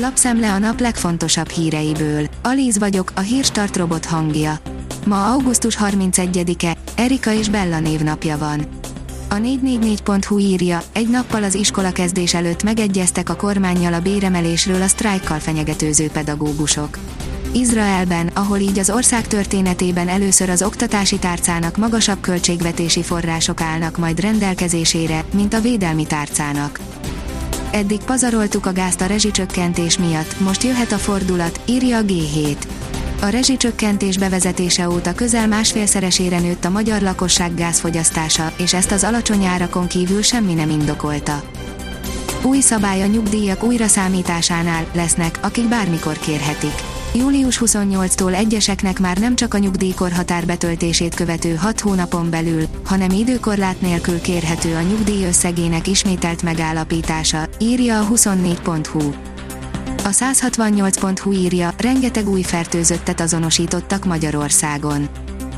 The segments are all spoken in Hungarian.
Lapszemle a nap legfontosabb híreiből. Alíz vagyok, a hírstart robot hangja. Ma augusztus 31-e, Erika és Bella névnapja van. A 444.hu írja, egy nappal az iskola kezdés előtt megegyeztek a kormányjal a béremelésről a sztrájkkal fenyegetőző pedagógusok. Izraelben, ahol így az ország történetében először az oktatási tárcának magasabb költségvetési források állnak majd rendelkezésére, mint a védelmi tárcának. Eddig pazaroltuk a gázt a rezsicsökkentés miatt, most jöhet a fordulat, írja a G7. A rezsicsökkentés bevezetése óta közel másfélszeresére nőtt a magyar lakosság gázfogyasztása, és ezt az alacsony árakon kívül semmi nem indokolta. Új szabály a nyugdíjak újra számításánál lesznek, akik bármikor kérhetik. Július 28-tól egyeseknek már nem csak a nyugdíjkorhatár betöltését követő 6 hónapon belül, hanem időkorlát nélkül kérhető a nyugdíj összegének ismételt megállapítása, írja a 24.hu. A 168.hu írja, rengeteg új fertőzöttet azonosítottak Magyarországon.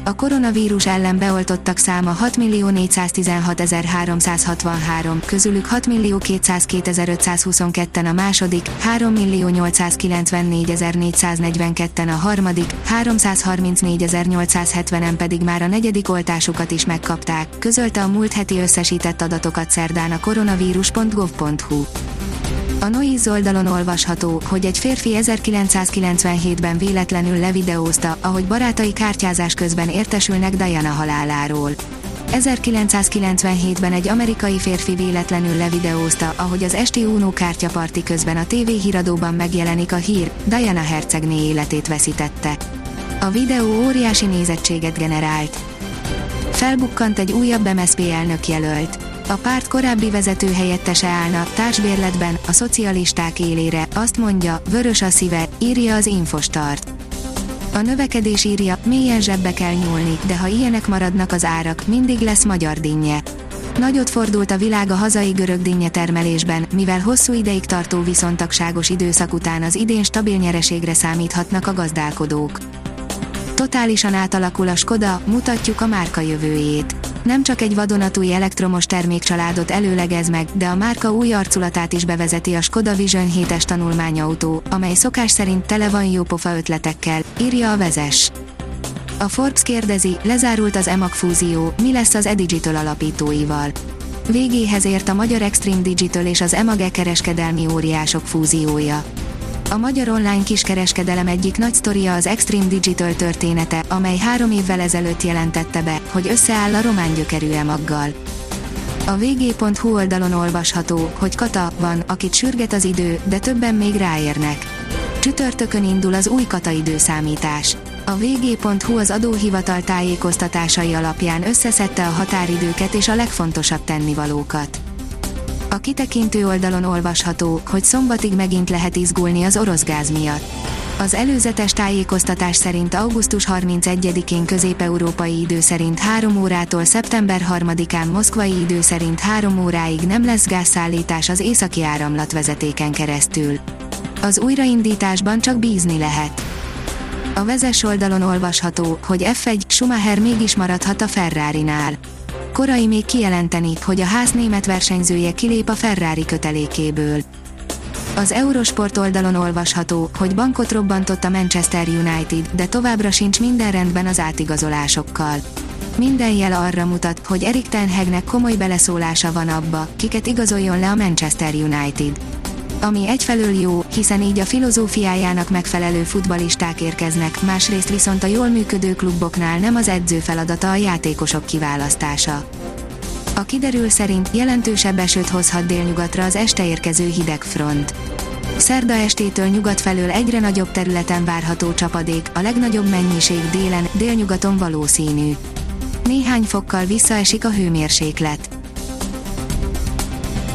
A koronavírus ellen beoltottak száma 6.416.363, közülük 6.202.522-en a második, 3.894.442-en a harmadik, 334.870-en pedig már a negyedik oltásukat is megkapták, közölte a múlt heti összesített adatokat szerdán a koronavírus.gov.hu. A Noiz oldalon olvasható, hogy egy férfi 1997-ben véletlenül levideózta, ahogy barátai kártyázás közben értesülnek Diana haláláról. 1997-ben egy amerikai férfi véletlenül levideózta, ahogy az esti Uno kártyaparti közben a TV híradóban megjelenik a hír, Diana hercegné életét veszítette. A videó óriási nézettséget generált. Felbukkant egy újabb MSZP elnök jelölt a párt korábbi vezető helyettese állna társbérletben a szocialisták élére, azt mondja, vörös a szíve, írja az Infostart. A növekedés írja, mélyen zsebbe kell nyúlni, de ha ilyenek maradnak az árak, mindig lesz magyar dinnye. Nagyot fordult a világ a hazai görög dinnye termelésben, mivel hosszú ideig tartó viszontagságos időszak után az idén stabil nyereségre számíthatnak a gazdálkodók. Totálisan átalakul a Skoda, mutatjuk a márka jövőjét nem csak egy vadonatúj elektromos termékcsaládot előlegez meg, de a márka új arculatát is bevezeti a Skoda Vision 7-es tanulmányautó, amely szokás szerint tele van jópofa ötletekkel, írja a vezes. A Forbes kérdezi, lezárult az EMAG fúzió, mi lesz az Edigital alapítóival. Végéhez ért a Magyar Extreme Digital és az EMAG kereskedelmi óriások fúziója. A magyar online kiskereskedelem egyik nagy sztoria az Extreme Digital története, amely három évvel ezelőtt jelentette be, hogy összeáll a román gyökerű emaggal. A vg.hu oldalon olvasható, hogy kata van, akit sürget az idő, de többen még ráérnek. Csütörtökön indul az új kata időszámítás. A vg.hu az adóhivatal tájékoztatásai alapján összeszedte a határidőket és a legfontosabb tennivalókat. A kitekintő oldalon olvasható, hogy szombatig megint lehet izgulni az orosz gáz miatt. Az előzetes tájékoztatás szerint augusztus 31-én közép-európai idő szerint 3 órától szeptember 3-án moszkvai idő szerint 3 óráig nem lesz gázszállítás az északi áramlatvezetéken keresztül. Az újraindításban csak bízni lehet. A vezes oldalon olvasható, hogy F1 Schumacher mégis maradhat a Ferrari-nál korai még kijelenteni, hogy a ház német versenyzője kilép a Ferrari kötelékéből. Az Eurosport oldalon olvasható, hogy bankot robbantott a Manchester United, de továbbra sincs minden rendben az átigazolásokkal. Minden jel arra mutat, hogy Erik Ten Hagnek komoly beleszólása van abba, kiket igazoljon le a Manchester United. Ami egyfelől jó, hiszen így a filozófiájának megfelelő futbalisták érkeznek, másrészt viszont a jól működő kluboknál nem az edző feladata a játékosok kiválasztása. A kiderül szerint jelentősebb esőt hozhat délnyugatra az este érkező hideg front. Szerda estétől nyugat felől egyre nagyobb területen várható csapadék, a legnagyobb mennyiség délen, délnyugaton valószínű. Néhány fokkal visszaesik a hőmérséklet.